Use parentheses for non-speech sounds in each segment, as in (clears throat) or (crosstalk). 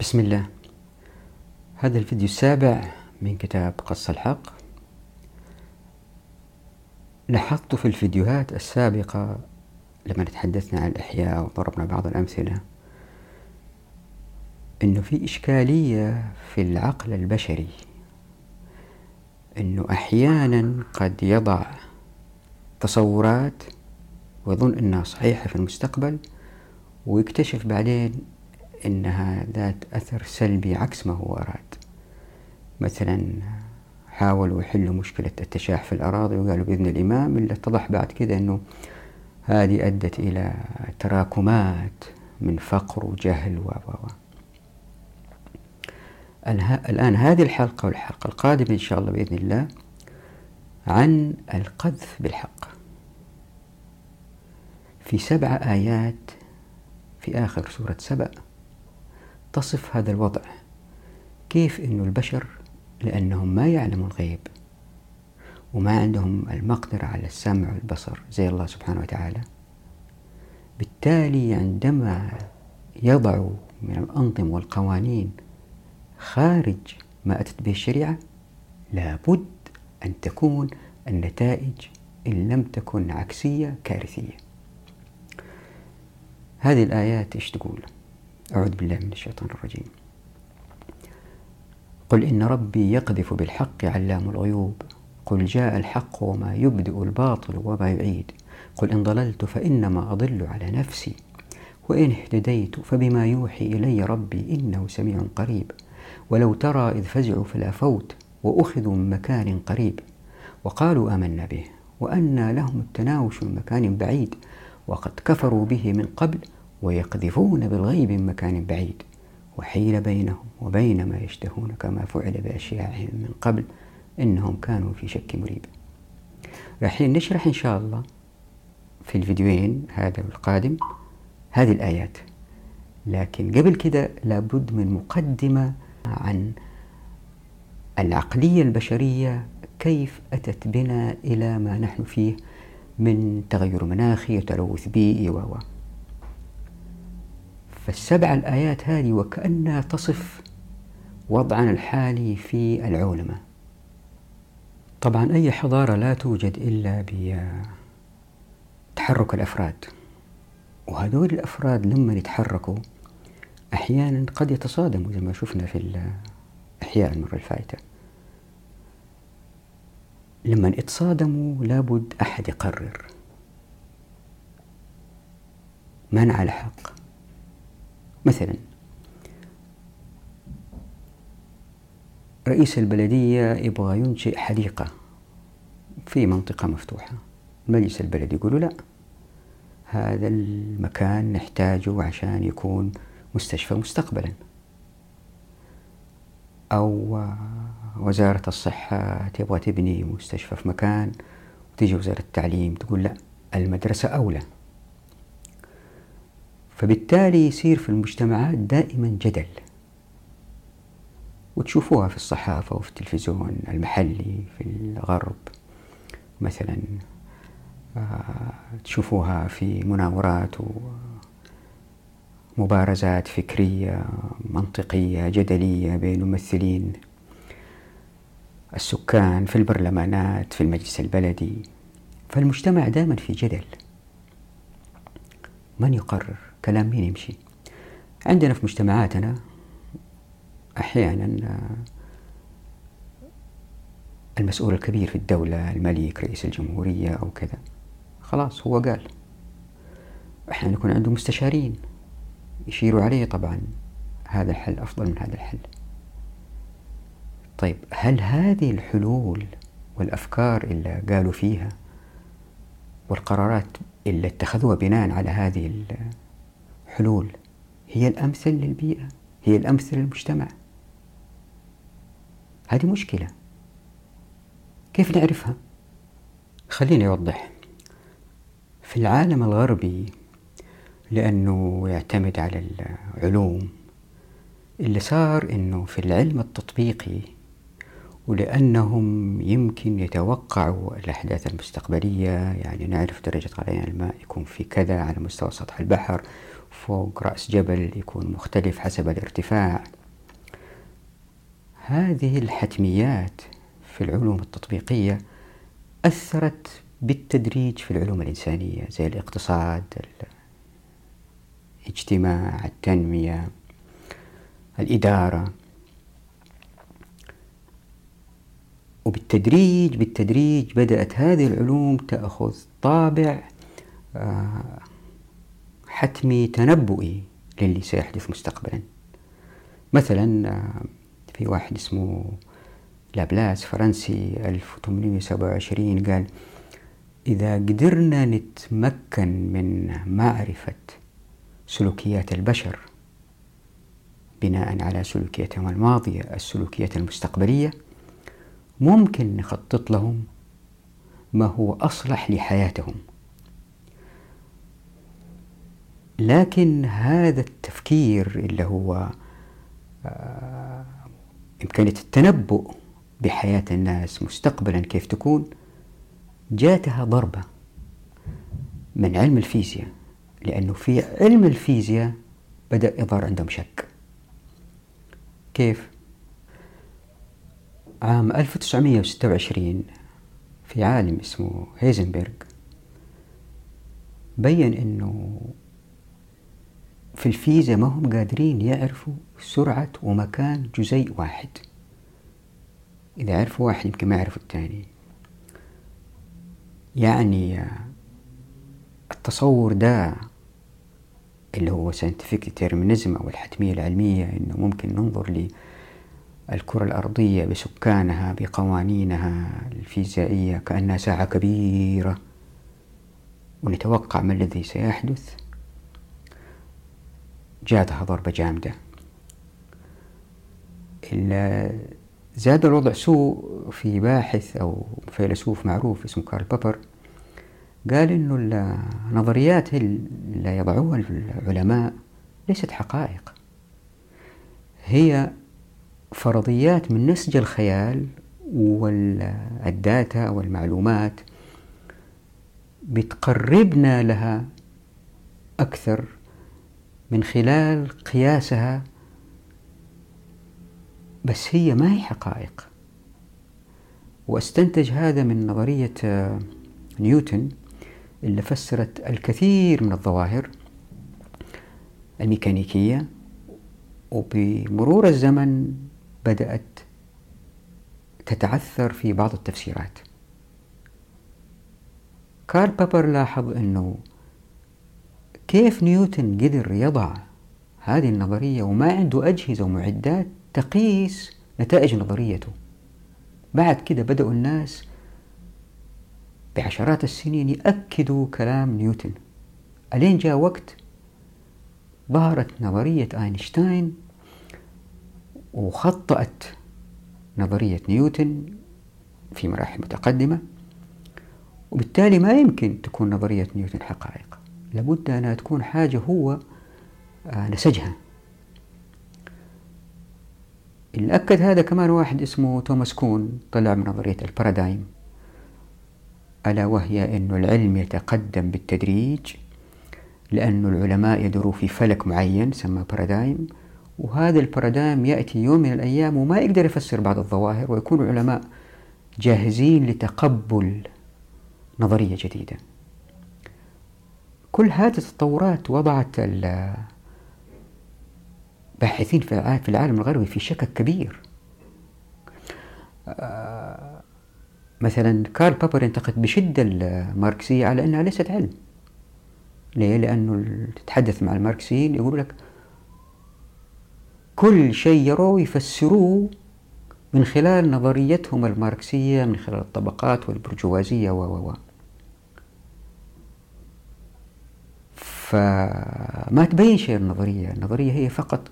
بسم الله. هذا الفيديو السابع من كتاب قص الحق. لاحظت في الفيديوهات السابقة لما تحدثنا عن الإحياء وضربنا بعض الأمثلة أنه في إشكالية في العقل البشري أنه أحيانا قد يضع تصورات ويظن أنها صحيحة في المستقبل ويكتشف بعدين إنها ذات أثر سلبي عكس ما هو أراد. مثلا حاولوا يحلوا مشكلة التشاح في الأراضي وقالوا بإذن الإمام إلا اتضح بعد كده أنه هذه أدت إلى تراكمات من فقر وجهل و و الآن هذه الحلقة والحلقة القادمة إن شاء الله بإذن الله عن القذف بالحق. في سبع آيات في آخر سورة سبأ. تصف هذا الوضع. كيف أن البشر لأنهم ما يعلموا الغيب وما عندهم المقدرة على السمع والبصر زي الله سبحانه وتعالى؟ بالتالي عندما يضعوا من الأنظمة والقوانين خارج ما أتت به الشريعة لابد أن تكون النتائج إن لم تكن عكسية كارثية. هذه الآيات إيش تقول؟ أعوذ بالله من الشيطان الرجيم. قل إن ربي يقذف بالحق علام الغيوب. قل جاء الحق وما يبدئ الباطل وما يعيد. قل إن ضللت فإنما أضل على نفسي. وإن اهتديت فبما يوحي إلي ربي إنه سميع قريب. ولو ترى إذ فزعوا فلا فوت وأخذوا من مكان قريب. وقالوا آمنا به وأنى لهم التناوش من مكان بعيد. وقد كفروا به من قبل ويقذفون بالغيب من مكان بعيد وحيل بينهم وبين ما يشتهون كما فعل بأشياعهم من قبل إنهم كانوا في شك مريب. راح نشرح إن شاء الله في الفيديوين هذا والقادم هذه الآيات. لكن قبل كده لابد من مقدمة عن العقلية البشرية كيف أتت بنا إلى ما نحن فيه من تغير مناخي وتلوث بيئي و. فالسبع الآيات هذه وكأنها تصف وضعنا الحالي في العولمة. طبعا أي حضارة لا توجد إلا بتحرك الأفراد. وهذول الأفراد لما يتحركوا أحيانا قد يتصادموا زي ما شفنا في الإحياء المرة الفائتة لما يتصادموا لابد أحد يقرر. من على حق؟ مثلا رئيس البلدية يبغى ينشئ حديقة في منطقة مفتوحة. مجلس البلد يقولوا لا هذا المكان نحتاجه عشان يكون مستشفى مستقبلا. أو وزارة الصحة تبغى تبني مستشفى في مكان وتيجي وزارة التعليم تقول لا المدرسة أولى. فبالتالي يصير في المجتمعات دائما جدل. وتشوفوها في الصحافة وفي التلفزيون المحلي في الغرب. مثلا آه، تشوفوها في مناورات ومبارزات فكرية منطقية جدلية بين ممثلين. السكان في البرلمانات في المجلس البلدي. فالمجتمع دائما في جدل. من يقرر؟ كلام مين يمشي؟ عندنا في مجتمعاتنا أحيانا المسؤول الكبير في الدولة الملك رئيس الجمهورية أو كذا. خلاص هو قال. أحيانا يكون عنده مستشارين يشيروا عليه طبعا. هذا الحل أفضل من هذا الحل. طيب هل هذه الحلول والأفكار اللي قالوا فيها والقرارات اللي اتخذوها بناء على هذه الحلول. هي الأمثل للبيئة. هي الأمثل للمجتمع. هذه مشكلة. كيف نعرفها؟ خليني أوضح. في العالم الغربي لأنه يعتمد على العلوم اللي صار أنه في العلم التطبيقي ولأنهم يمكن يتوقعوا الأحداث المستقبلية. يعني نعرف درجة غليان الماء يكون في كذا على مستوى سطح البحر. فوق رأس جبل يكون مختلف حسب الارتفاع. هذه الحتميات في العلوم التطبيقية أثرت بالتدريج في العلوم الإنسانية زي الاقتصاد الاجتماع التنمية الإدارة. وبالتدريج بالتدريج بدأت هذه العلوم تأخذ طابع آه، حتمي تنبؤي للي سيحدث مستقبلا. مثلا آه، في واحد اسمه لابلاس فرنسي 1827 قال إذا قدرنا نتمكن من معرفة سلوكيات البشر بناء على سلوكياتهم الماضية السلوكيات المستقبلية ممكن نخطط لهم ما هو أصلح لحياتهم. لكن هذا التفكير اللي هو آه، إمكانية التنبؤ بحياة الناس مستقبلا كيف تكون جاتها ضربة من علم الفيزياء لأنه في علم الفيزياء بدأ يظهر عندهم شك كيف؟ عام 1926 في عالم اسمه هيزنبرغ بين إنه في الفيزياء ما هم قادرين يعرفوا سرعة ومكان جزيء واحد. إذا عرفوا واحد يمكن ما يعرفوا الثاني. يعني التصور ده اللي هو scientific determinism أو الحتمية العلمية إنه ممكن ننظر للكرة الأرضية بسكانها بقوانينها الفيزيائية كأنها ساعة كبيرة ونتوقع ما الذي سيحدث. جاتها ضربة جامدة. زاد الوضع سوء في باحث أو فيلسوف معروف اسمه كارل بابر قال إنه النظريات اللي يضعوها العلماء ليست حقائق. هي فرضيات من نسج الخيال والداتا والمعلومات بتقربنا لها أكثر من خلال قياسها بس هي ما هي حقائق. واستنتج هذا من نظرية آه، نيوتن اللي فسرت الكثير من الظواهر الميكانيكية. وبمرور الزمن بدأت تتعثر في بعض التفسيرات. كارل بابر لاحظ أنه كيف نيوتن قدر يضع هذه النظرية وما عنده أجهزة ومعدات تقيس نتائج نظريته؟ بعد كده بدأوا الناس بعشرات السنين يأكدوا كلام نيوتن. ألين جاء وقت ظهرت نظرية أينشتاين وخطأت نظرية نيوتن في مراحل متقدمة وبالتالي ما يمكن تكون نظرية نيوتن حقائق. لابد أنها تكون حاجة هو آه، نسجها اللي أكد هذا كمان واحد اسمه توماس كون طلع من نظرية البارادايم. ألا وهي أن العلم يتقدم بالتدريج لأن العلماء يدوروا في فلك معين سمى بارادايم. وهذا البارادايم يأتي يوم من الأيام وما يقدر يفسر بعض الظواهر ويكون العلماء جاهزين لتقبل نظرية جديدة. كل هذه التطورات وضعت باحثين في العالم الغربي في شكك كبير. آه، مثلا كارل بابر ينتقد بشدة الماركسية على أنها ليست علم. ليه؟ لأنه تتحدث مع الماركسيين يقول لك كل شيء يروه يفسروه من خلال نظريتهم الماركسية من خلال الطبقات والبرجوازية و و و. فما تبين شيء النظرية. النظرية هي فقط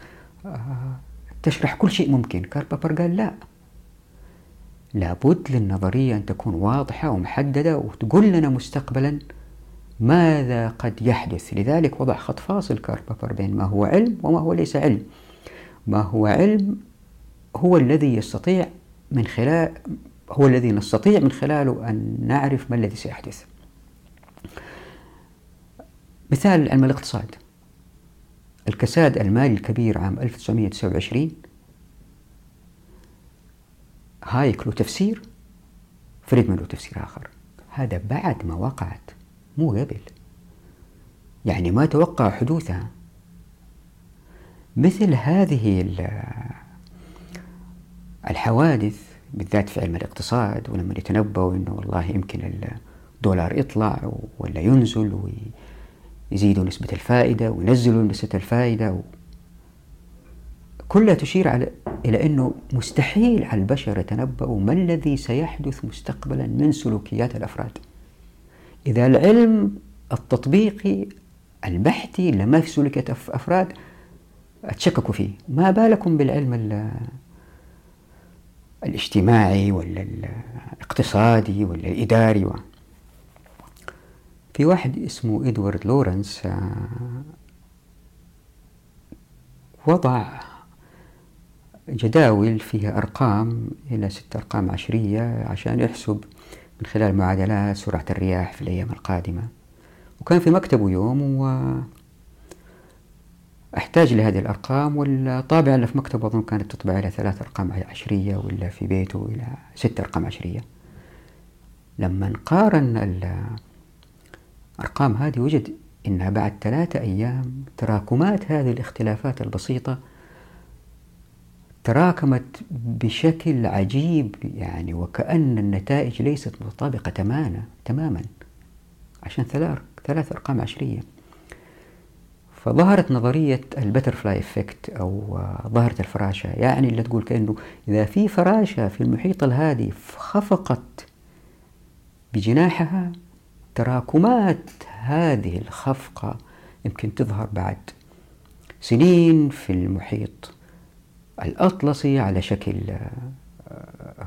تشرح كل شيء ممكن. كارل بابر قال لا. لابد للنظرية أن تكون واضحة ومحددة وتقول لنا مستقبلا ماذا قد يحدث. لذلك وضع خط فاصل كارل بابر بين ما هو علم وما هو ليس علم. ما هو علم هو الذي يستطيع من خلال هو الذي نستطيع من خلاله أن نعرف ما الذي سيحدث. مثال علم الاقتصاد. الكساد المالي الكبير عام 1929 هايك له تفسير فريدمان له تفسير آخر. هذا بعد ما وقعت مو قبل. يعني ما توقع حدوثها. مثل هذه الحوادث بالذات في علم الاقتصاد ولما يتنبؤوا إنه والله يمكن الدولار يطلع ولا ينزل ويزيدوا نسبة الفائدة وينزلوا نسبة الفائدة كلها تشير على إلى أنه مستحيل على البشر يتنبؤوا ما الذي سيحدث مستقبلا من سلوكيات الأفراد. إذا العلم التطبيقي البحثي اللي ما في سلوكيات أفراد تشككوا فيه. ما بالكم بالعلم الاجتماعي ولا الاقتصادي ولا الإداري في واحد اسمه إدوارد لورنس آه، وضع جداول فيها أرقام إلى ست أرقام عشرية عشان يحسب من خلال معادلات سرعة الرياح في الأيام القادمة. وكان في مكتبه يوم و احتاج لهذه الأرقام والطابعة اللي في مكتبه أظن كانت تطبع إلى ثلاث أرقام عشرية ولا في بيته إلى ست أرقام عشرية. لما نقارن الأرقام هذه وجد أنها بعد ثلاثة أيام تراكمات هذه الاختلافات البسيطة تراكمت بشكل عجيب يعني وكأن النتائج ليست متطابقة تماما تماما عشان ثلاث ثلاث أرقام عشرية. فظهرت نظرية ال butterfly effect أو ظاهرة الفراشة. يعني اللي تقول كأنه إذا في فراشة في المحيط الهادي خفقت بجناحها تراكمات هذه الخفقة يمكن تظهر بعد. سنين في المحيط الأطلسي على شكل آه،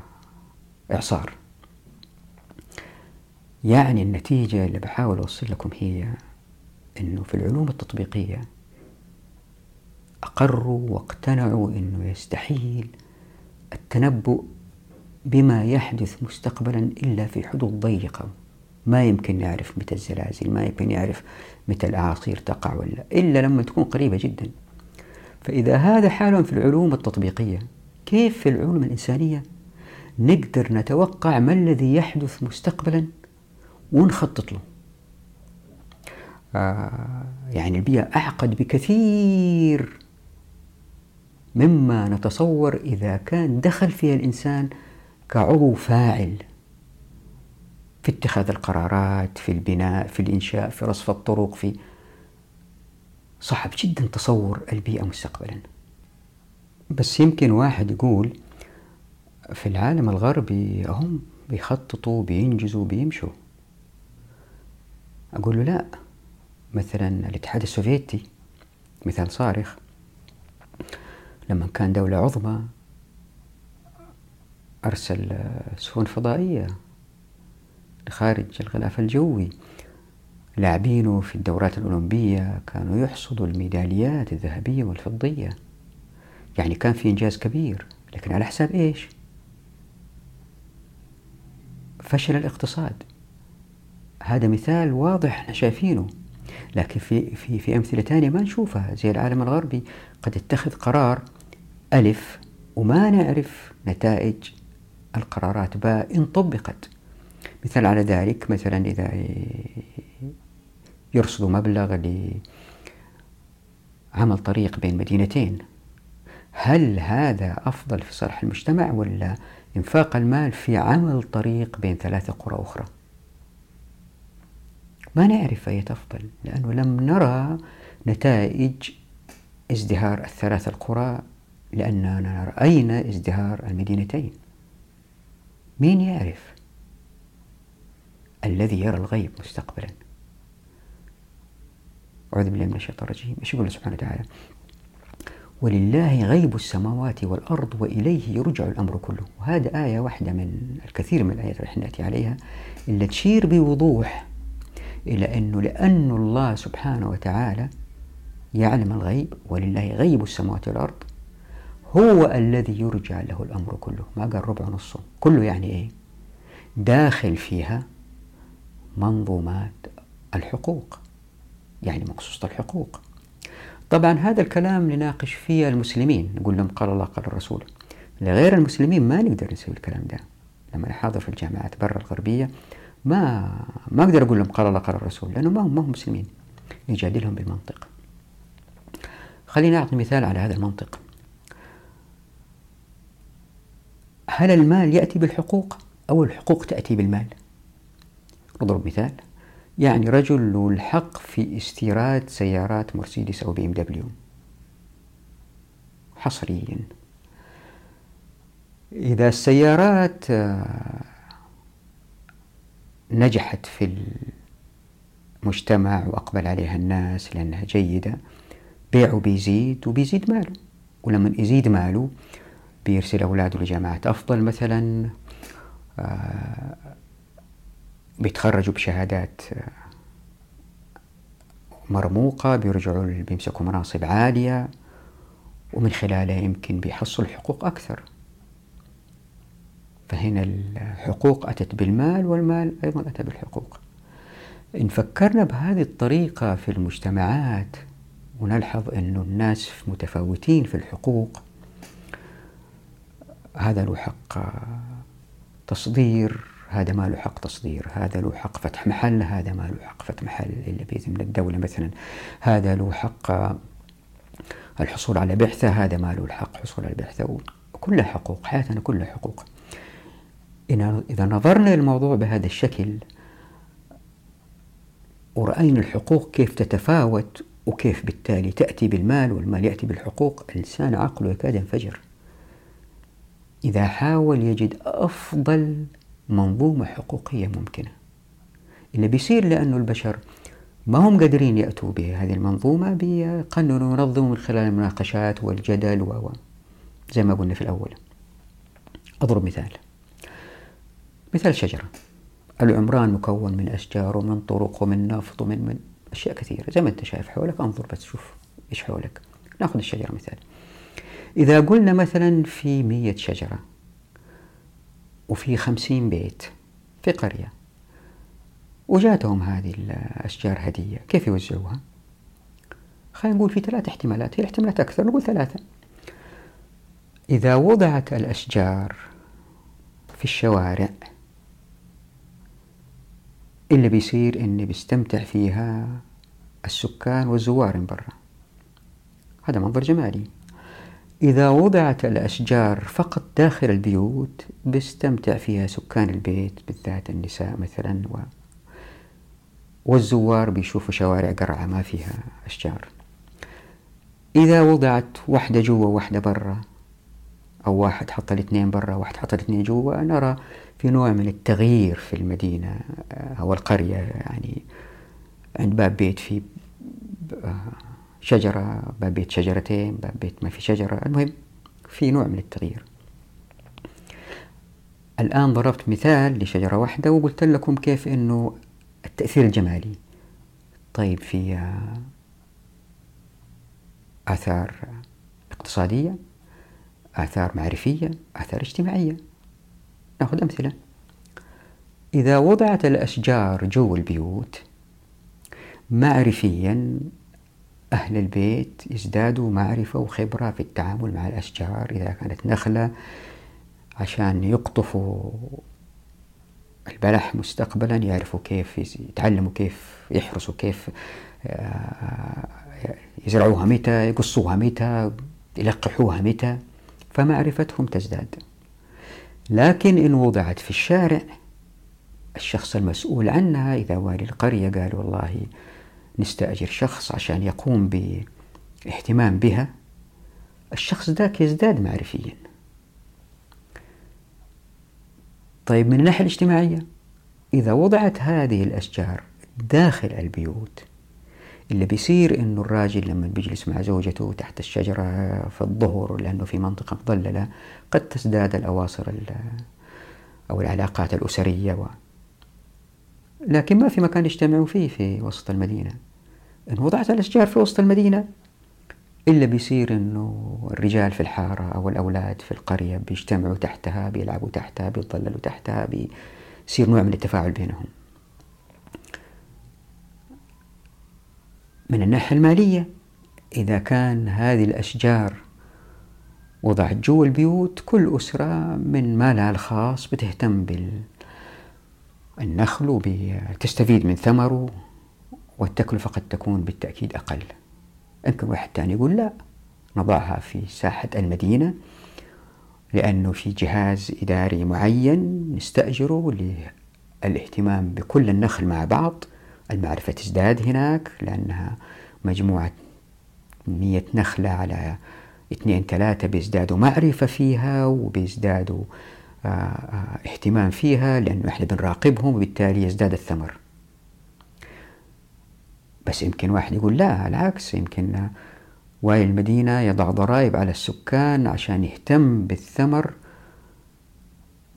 إعصار. يعني النتيجة اللي بحاول أوصل لكم هي أنه في العلوم التطبيقية أقروا واقتنعوا أنه يستحيل التنبؤ بما يحدث مستقبلا إلا في حدود ضيقة. ما يمكن نعرف متى الزلازل ما يمكن نعرف متى الأعاصير تقع ولا إلا لما تكون قريبة جدا. فإذا هذا حال في العلوم التطبيقية كيف في العلوم الإنسانية نقدر نتوقع ما الذي يحدث مستقبلا ونخطط له؟ آه يعني البيئة أعقد بكثير مما نتصور إذا كان دخل فيها الإنسان كعضو فاعل. في اتخاذ القرارات في البناء في الإنشاء في رصف الطرق في صعب جدا تصور البيئة مستقبلا. بس يمكن واحد يقول في العالم الغربي هم بيخططوا بينجزوا بيمشوا. أقول له لا. مثلا الاتحاد السوفيتي مثال صارخ لما كان دولة عظمى أرسل سفن فضائية خارج الغلاف الجوي. لاعبينه في الدورات الأولمبية كانوا يحصدوا الميداليات الذهبية والفضية. يعني كان في إنجاز كبير لكن على حساب إيش؟ فشل الاقتصاد. هذا مثال واضح إحنا شايفينه. لكن في في في أمثلة ثانية ما نشوفها. زي العالم الغربي قد يتخذ قرار ألف وما نعرف نتائج القرارات. باء إن طبقت مثال على ذلك مثلا إذا يرصدوا مبلغ لعمل طريق بين مدينتين هل هذا أفضل في صالح المجتمع ولا إنفاق المال في عمل طريق بين ثلاثة قرى أخرى؟ ما نعرف أي أفضل لأنه لم نرى نتائج ازدهار الثلاث القرى لأننا رأينا ازدهار المدينتين. مين يعرف؟ الذي يرى الغيب مستقبلا. أعوذ بالله من الشيطان الرجيم. إيش يقول سبحانه وتعالى؟ ولله غيب السماوات والأرض وإليه يرجع الأمر كله. وهذا آية واحدة من الكثير من الآيات اللي نأتي عليها اللي تشير بوضوح إلى أنه لأن الله سبحانه وتعالى يعلم الغيب ولله غيب السماوات والأرض هو الذي يرجع له الأمر كله. ما قال ربع نصه؟ كله يعني إيه؟ داخل فيها منظومات الحقوق يعني مقصوصة الحقوق. طبعا هذا الكلام نناقش فيه المسلمين نقول لهم قال الله قال الرسول. لغير المسلمين ما نقدر نسوي الكلام ده. لما نحاضر في الجامعات برا الغربية ما ما أقدر أقول لهم قال الله قال الرسول لأنه ما هم ما هم مسلمين. نجادلهم بالمنطق. خليني أعطي مثال على هذا المنطق. هل المال يأتي بالحقوق أو الحقوق تأتي بالمال؟ نضرب مثال. يعني رجل له الحق في استيراد سيارات مرسيدس أو بي إم دبليو. حصريا. إذا السيارات آه، نجحت في المجتمع وأقبل عليها الناس لأنها جيدة بيعه بيزيد وبيزيد ماله. ولما يزيد ماله بيرسل أولاده لجامعات أفضل مثلا. آه، بيتخرجوا بشهادات مرموقة بيرجعوا بيمسكوا مناصب عالية ومن خلالها يمكن بيحصلوا حقوق أكثر. فهنا الحقوق أتت بالمال والمال أيضا أتى بالحقوق. إن فكرنا بهذه الطريقة في المجتمعات ونلحظ أن الناس متفاوتين في الحقوق هذا له حق تصدير هذا ما له حق تصدير هذا له حق فتح محل هذا ما له حق فتح محل إلا بإذن من الدولة مثلا. هذا له حق الحصول على بعثة هذا ما له الحق حصول على بعثة. كلها حقوق حياتنا كلها حقوق. إذا نظرنا للموضوع بهذا الشكل ورأينا الحقوق كيف تتفاوت وكيف بالتالي تأتي بالمال والمال يأتي بالحقوق الإنسان عقله يكاد ينفجر. إذا حاول يجد أفضل منظومة حقوقية ممكنة. اللي بيصير لأنه البشر ما هم قادرين يأتوا بهذه المنظومة بيقننوا وينظموا من خلال المناقشات والجدل و زي ما قلنا في الأول. أضرب مثال. مثال شجرة. العمران مكون من أشجار ومن طرق ومن نفط ومن من أشياء كثيرة. زي ما أنت شايف حولك انظر بس شوف إيش حولك. نأخذ الشجرة مثال. إذا قلنا مثلا في مية شجرة وفي خمسين بيت في قرية. وجاتهم هذه الأشجار هدية. كيف يوزعوها؟ خلينا نقول في ثلاث احتمالات. هي الاحتمالات أكثر نقول ثلاثة. إذا وضعت الأشجار في الشوارع اللي بيصير إن بيستمتع فيها السكان والزوار من برا. هذا منظر جمالي. إذا وضعت الأشجار فقط داخل البيوت بيستمتع فيها سكان البيت بالذات النساء مثلا و والزوار بيشوفوا شوارع قرعة ما فيها أشجار. إذا وضعت واحدة جوا وواحدة برا أو واحد حط الاثنين برا وواحد حط الاثنين جوا نرى في نوع من التغيير في المدينة أو القرية يعني عند باب بيت في شجرة باب بيت شجرتين باب بيت ما في شجرة. المهم في نوع من التغيير. الآن ضربت مثال لشجرة واحدة وقلت لكم كيف أنه التأثير الجمالي. طيب في آثار اقتصادية آثار معرفية آثار اجتماعية. نأخذ أمثلة. إذا وضعت الأشجار جو البيوت معرفيا أهل البيت يزدادوا معرفة وخبرة في التعامل مع الأشجار إذا كانت نخلة عشان يقطفوا البلح مستقبلا يعرفوا كيف يتعلموا كيف يحرسوا كيف آه، يزرعوها متى يقصوها متى يلقحوها متى. فمعرفتهم تزداد. لكن إن وضعت في الشارع الشخص المسؤول عنها إذا والي القرية قال والله نستأجر شخص عشان يقوم باهتمام بها. الشخص ذاك يزداد معرفيا. طيب من الناحية الاجتماعية إذا وضعت هذه الأشجار داخل البيوت اللي بيصير إنه الراجل لما بيجلس مع زوجته تحت الشجرة في الظهر لأنه في منطقة مظللة قد تزداد الأواصر أو العلاقات الأسرية و... لكن ما في مكان يجتمعوا فيه في وسط المدينة. إن وضعت الأشجار في وسط المدينة. إلا بيصير إنه الرجال في الحارة أو الأولاد في القرية بيجتمعوا تحتها بيلعبوا تحتها بيتظللوا تحتها بيصير نوع من التفاعل بينهم. من الناحية المالية إذا كان هذه الأشجار وضعت جوا البيوت كل أسرة من مالها الخاص بتهتم بالنخل وبتستفيد من ثمره. والتكلفة قد تكون بالتأكيد أقل. يمكن واحد ثاني يقول لا نضعها في ساحة المدينة لأنه في جهاز إداري معين نستأجره للاهتمام بكل النخل مع بعض. المعرفة تزداد هناك لأنها مجموعة مية نخلة على اثنين ثلاثة بيزدادوا معرفة فيها وبيزدادوا آه، آه، اهتمام فيها لأنه إحنا بنراقبهم وبالتالي يزداد الثمر. بس يمكن واحد يقول لا العكس يمكن واي المدينة يضع ضرائب على السكان عشان يهتم بالثمر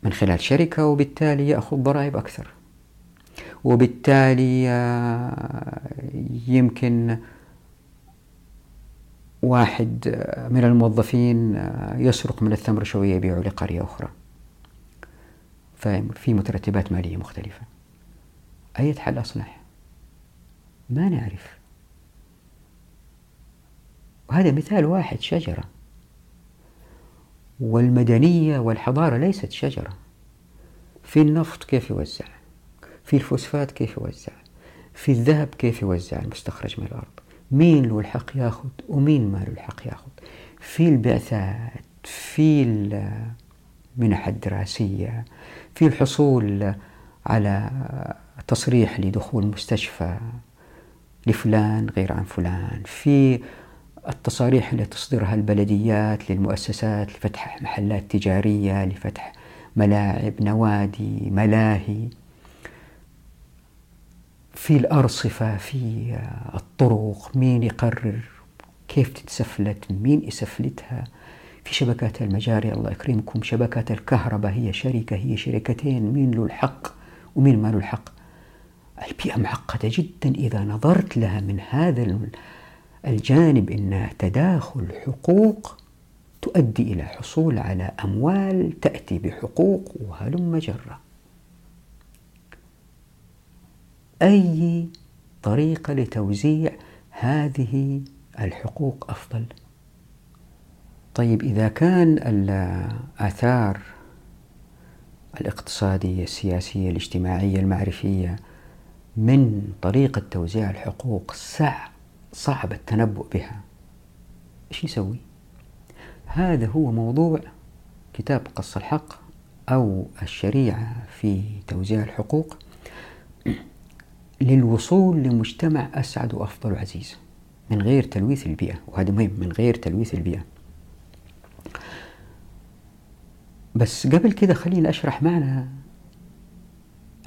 من خلال شركة وبالتالي يأخذ ضرائب أكثر. وبالتالي آه، يمكن واحد من الموظفين آه، يسرق من الثمر شوية يبيعه لقرية أخرى. ففي مترتبات مالية مختلفة. أية حل أصلح؟ ما نعرف. وهذا مثال واحد شجرة. والمدنية والحضارة ليست شجرة. في النفط كيف يوزع؟ في الفوسفات كيف يوزع؟ في الذهب كيف يوزع المستخرج من الأرض؟ مين له الحق ياخذ ومين ما له الحق ياخذ؟ في البعثات في المنح الدراسية في الحصول على تصريح لدخول مستشفى. لفلان غير عن فلان في التصاريح اللي تصدرها البلديات للمؤسسات لفتح محلات تجارية لفتح ملاعب نوادي ملاهي. في الأرصفة في الطرق مين يقرر كيف تتسفلت مين يسفلتها. في شبكات المجاري الله يكرمكم شبكات الكهرباء هي شركة هي شركتين مين له الحق ومين ما له الحق. البيئة معقدة جدا إذا نظرت لها من هذا الجانب أنها تداخل حقوق تؤدي إلى حصول على أموال تأتي بحقوق وهلم جرة أي طريقة لتوزيع هذه الحقوق أفضل؟ طيب إذا كان الآثار الاقتصادية السياسية الاجتماعية المعرفية من طريقة توزيع الحقوق صعب التنبؤ بها. إيش نسوي؟ هذا هو موضوع كتاب قص الحق أو الشريعة في توزيع الحقوق. (clears throat) للوصول لمجتمع أسعد وأفضل وعزيز من غير تلويث البيئة وهذا مهم من غير تلويث البيئة. بس قبل كده خليني أشرح معنا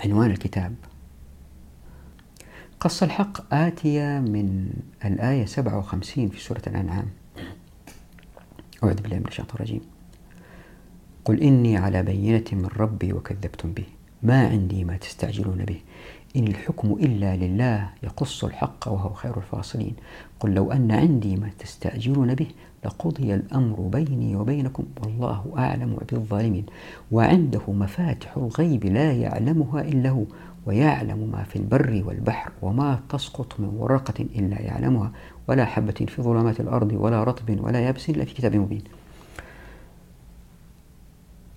عنوان الكتاب. قص الحق آتية من الآية 57 في سورة الأنعام. أعوذ بالله من الشيطان الرجيم. قل إني على بينة من ربي وكذبتم به. ما عندي ما تستعجلون به. إن الحكم إلا لله يقص الحق وهو خير الفاصلين. قل لو أن عندي ما تستعجلون به لقضي الأمر بيني وبينكم والله أعلم بالظالمين وعنده مفاتح الغيب لا يعلمها إلا هو. ويعلم ما في البر والبحر وما تسقط من ورقة إلا يعلمها ولا حبة في ظلمات الأرض ولا رطب ولا يابس إلا في كتاب مبين.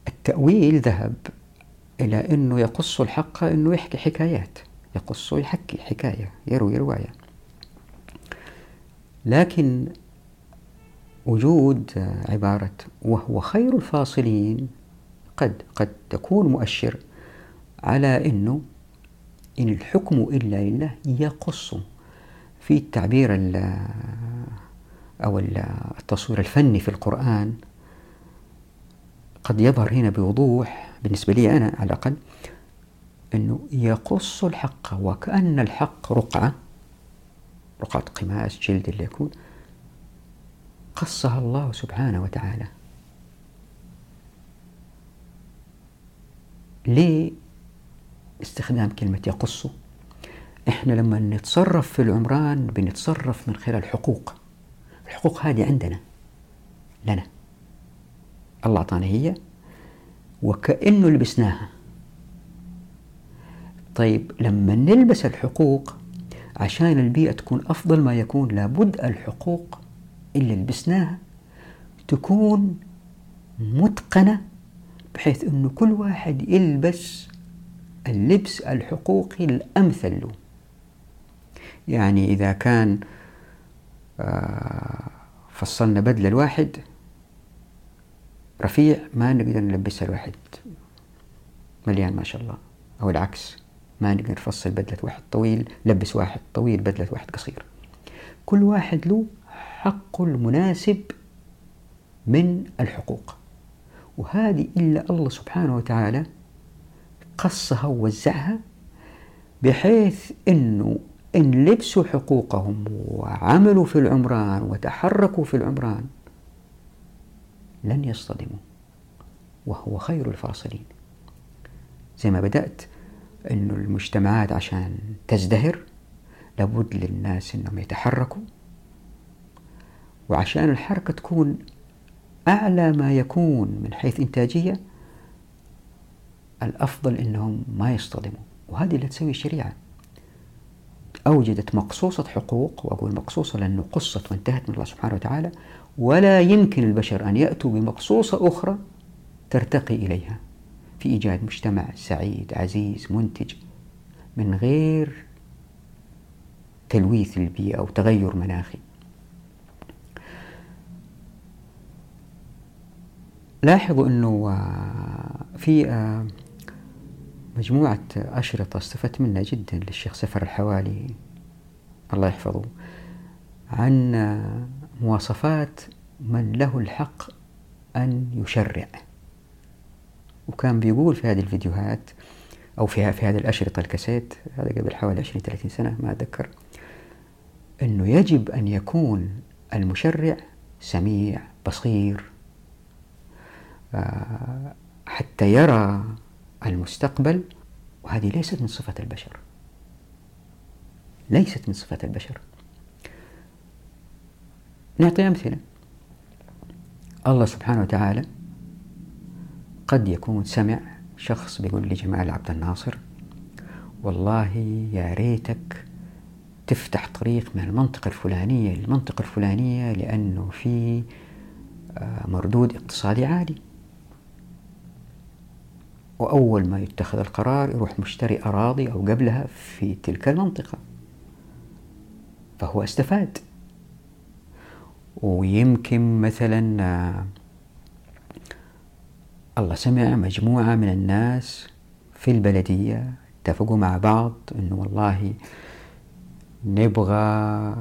التأويل ذهب إلى أنه يقص الحق أنه يحكي حكايات يقص يحكي حكاية يروي رواية. لكن وجود عبارة وهو خير الفاصلين قد قد تكون مؤشر على أنه إن الحكم إلا لله يقص في التعبير أو التصوير الفني في القرآن. قد يظهر هنا بوضوح بالنسبة لي أنا على الأقل أنه يقص الحق وكأن الحق رقعة رقعة قماش جلد اللي يكون قصها الله سبحانه وتعالى. ليه؟ استخدام كلمة يقص. إحنا لما نتصرف في العمران بنتصرف من خلال حقوق. الحقوق هذه عندنا. الله أعطانا هي. وكأنه لبسناها. طيب لما نلبس الحقوق عشان البيئة تكون أفضل ما يكون لابد الحقوق اللي لبسناها تكون متقنة بحيث أنه كل واحد يلبس اللبس الحقوقي الأمثل. له يعني إذا كان آه، فصلنا بدلة الواحد رفيع ما نقدر نلبسها الواحد. مليان ما شاء الله. أو العكس ما نقدر نفصل بدلة واحد طويل لبس واحد طويل بدلة واحد قصير. كل واحد له حقه المناسب من الحقوق. وهذه إلا الله سبحانه وتعالى قصها ووزعها بحيث أنه إن لبسوا حقوقهم وعملوا في العمران وتحركوا في العمران لن يصطدموا وهو خير الفاصلين. زي ما بدأت أنه المجتمعات عشان تزدهر لابد للناس أنهم يتحركوا وعشان الحركة تكون أعلى ما يكون من حيث إنتاجية الأفضل أنهم ما يصطدموا وهذه اللي تسوي الشريعة أوجدت مقصوصة حقوق وأقول مقصوصة لأنه قصت وانتهت من الله سبحانه وتعالى ولا يمكن البشر أن يأتوا بمقصوصة أخرى ترتقي إليها في إيجاد مجتمع سعيد عزيز منتج من غير تلويث البيئة أو تغير مناخي. لاحظوا أنه آه، في آه، مجموعة أشرطة استفدت منها جدا للشيخ سفر الحوالي. الله يحفظه. عن مواصفات من له الحق أن يشرع. وكان بيقول في هذه الفيديوهات أو في في هذه الأشرطة الكاسيت هذا قبل حوالي 20 30 سنة ما أتذكر أنه يجب أن يكون المشرع سميع بصير آه، حتى يرى المستقبل وهذه ليست من صفة البشر. ليست من صفة البشر. نعطي أمثلة. الله سبحانه وتعالى قد يكون سمع شخص بيقول لجمال عبد الناصر والله يا ريتك تفتح طريق من المنطقة الفلانية للمنطقة الفلانية لأنه في آه، مردود اقتصادي عالي. وأول ما يتخذ القرار يروح مشتري أراضي أو قبلها في تلك المنطقة. فهو استفاد. ويمكن مثلا آه، الله سمع مجموعة من الناس في البلدية اتفقوا مع بعض إنه والله نبغى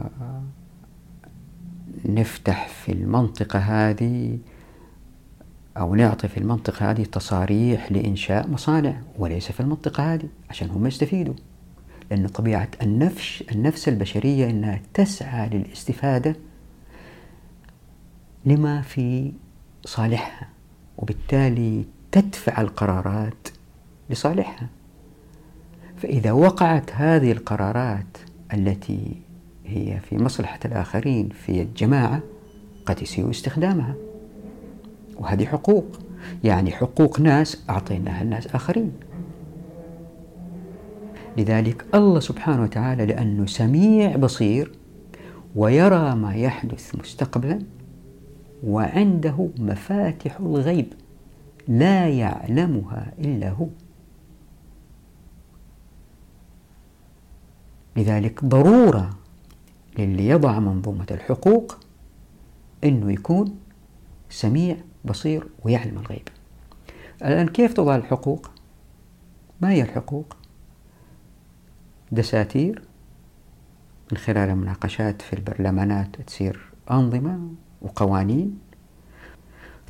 نفتح في المنطقة هذه أو نعطي في المنطقة هذه تصاريح لإنشاء مصانع وليس في المنطقة هذه عشان هم يستفيدوا. لأن طبيعة النفس النفس البشرية أنها تسعى للاستفادة لما في صالحها وبالتالي تدفع القرارات لصالحها. فإذا وقعت هذه القرارات التي هي في مصلحة الآخرين في الجماعة قد يسيء استخدامها. وهذه حقوق. يعني حقوق ناس أعطيناها لناس آخرين. لذلك الله سبحانه وتعالى لأنه سميع بصير ويرى ما يحدث مستقبلا وعنده مفاتح الغيب لا يعلمها إلا هو. لذلك ضرورة للي يضع منظومة الحقوق أنه يكون سميع بصير ويعلم الغيب الآن كيف تضع الحقوق؟ ما هي الحقوق؟ دساتير من خلال المناقشات في البرلمانات تصير أنظمة وقوانين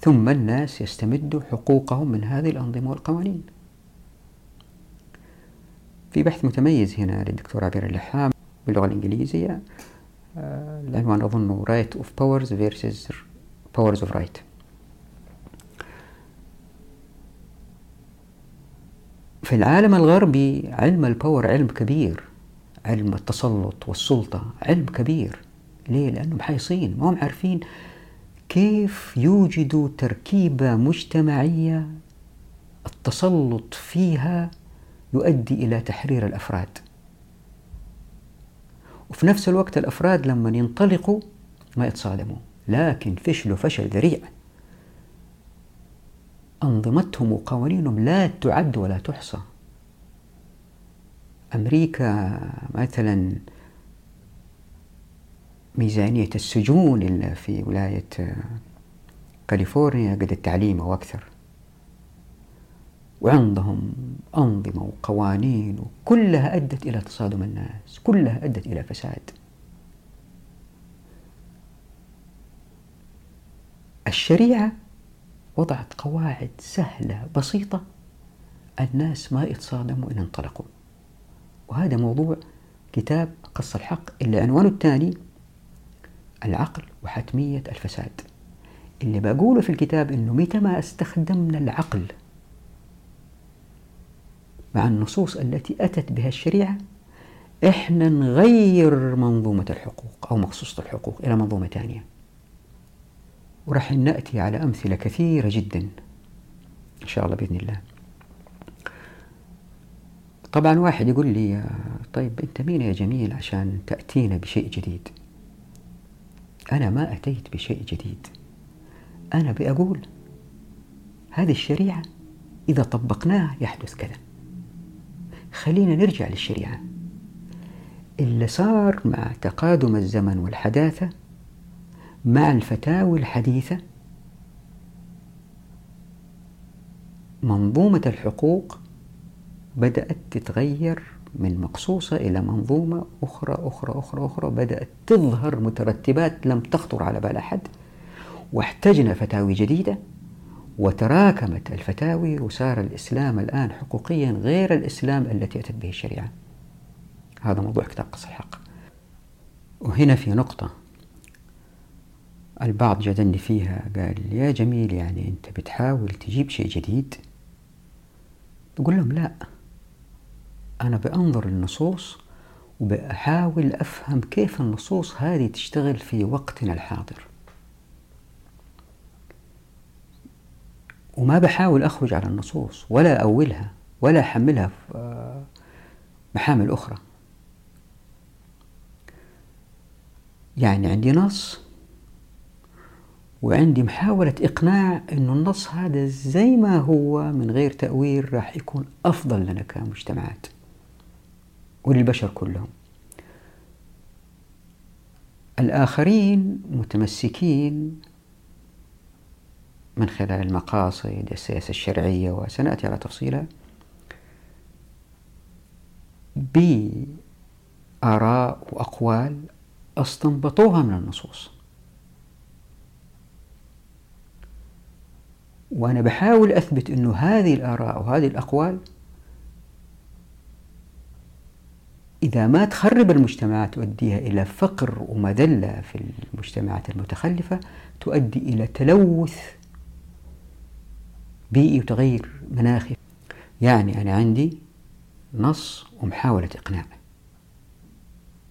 ثم الناس يستمدوا حقوقهم من هذه الأنظمة والقوانين في بحث متميز هنا للدكتور عبير اللحام باللغة الإنجليزية آه، العنوان أظنه Right of Powers versus Powers of Right في العالم الغربي علم الباور علم كبير علم التسلط والسلطة علم كبير. ليه؟ لأنهم حيصين ما هم عارفين كيف يوجدوا تركيبة مجتمعية التسلط فيها يؤدي إلى تحرير الأفراد. وفي نفس الوقت الأفراد لما ينطلقوا ما يتصادموا لكن فشلوا فشل ذريع. أنظمتهم وقوانينهم لا تعد ولا تحصى. أمريكا مثلا ميزانية السجون اللي في ولاية كاليفورنيا قد التعليم أو أكثر. وعندهم أنظمة وقوانين وكلها أدت إلى تصادم الناس كلها أدت إلى فساد. الشريعة وضعت قواعد سهلة بسيطة الناس ما يتصادموا إن انطلقوا. وهذا موضوع كتاب قص الحق اللي عنوانه الثاني العقل وحتمية الفساد. اللي بقوله في الكتاب إنه متى ما استخدمنا العقل مع النصوص التي أتت بها الشريعة إحنا نغير منظومة الحقوق أو مخصوصة الحقوق إلى منظومة ثانية. ورح نأتي على أمثلة كثيرة جدا إن شاء الله بإذن الله. طبعا واحد يقول لي طيب أنت مين يا جميل عشان تأتينا بشيء جديد؟ أنا ما أتيت بشيء جديد. أنا بأقول هذه الشريعة إذا طبقناها يحدث كذا. خلينا نرجع للشريعة. اللي صار مع تقادم الزمن والحداثة مع الفتاوى الحديثة منظومة الحقوق بدأت تتغير من مقصوصة إلى منظومة أخرى أخرى أخرى أخرى بدأت تظهر مترتبات لم تخطر على بال أحد واحتجنا فتاوي جديدة وتراكمت الفتاوي وصار الإسلام الآن حقوقيا غير الإسلام التي أتت به الشريعة. هذا موضوع كتاب قص الحق. وهنا في نقطة. البعض جدني فيها قال يا جميل يعني أنت بتحاول تجيب شيء جديد؟ بقول لهم لا أنا بأنظر للنصوص وبحاول أفهم كيف النصوص هذه تشتغل في وقتنا الحاضر. وما بحاول أخرج على النصوص ولا أولها ولا أحملها في محامل أخرى يعني عندي نص وعندي محاولة إقناع أن النص هذا زي ما هو من غير تأويل راح يكون أفضل لنا كمجتمعات وللبشر كلهم. الآخرين متمسكين من خلال المقاصد السياسة الشرعية وسنأتي على تفصيلها بآراء وأقوال استنبطوها من النصوص. وأنا بحاول أثبت أنه هذه الآراء وهذه الأقوال إذا ما تخرب المجتمعات تؤديها إلى فقر ومذلة في المجتمعات المتخلفة تؤدي إلى تلوث بيئي وتغير مناخي. يعني أنا عندي نص ومحاولة إقناع.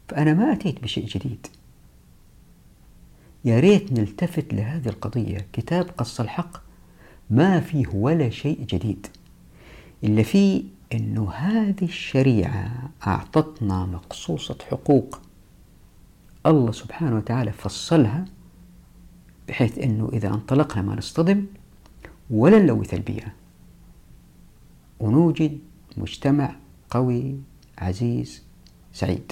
فأنا ما أتيت بشيء جديد. يا ريت نلتفت لهذه القضية. كتاب قص الحق ما فيه ولا شيء جديد إلا فيه أنه هذه الشريعة أعطتنا مقصوصة حقوق. الله سبحانه وتعالى فصلها بحيث أنه إذا انطلقنا ما نصطدم ولا نلوث البيئة. ونوجد مجتمع قوي عزيز سعيد.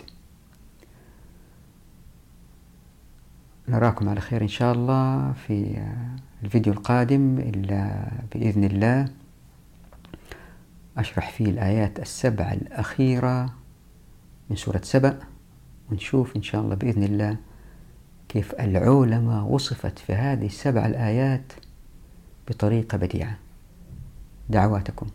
نراكم على خير إن شاء الله في الفيديو القادم إلا بإذن الله. أشرح فيه الآيات السبع الأخيرة من سورة سبأ ونشوف إن شاء الله بإذن الله كيف العولمة وصفت في هذه السبع الآيات بطريقة بديعة. دعواتكم.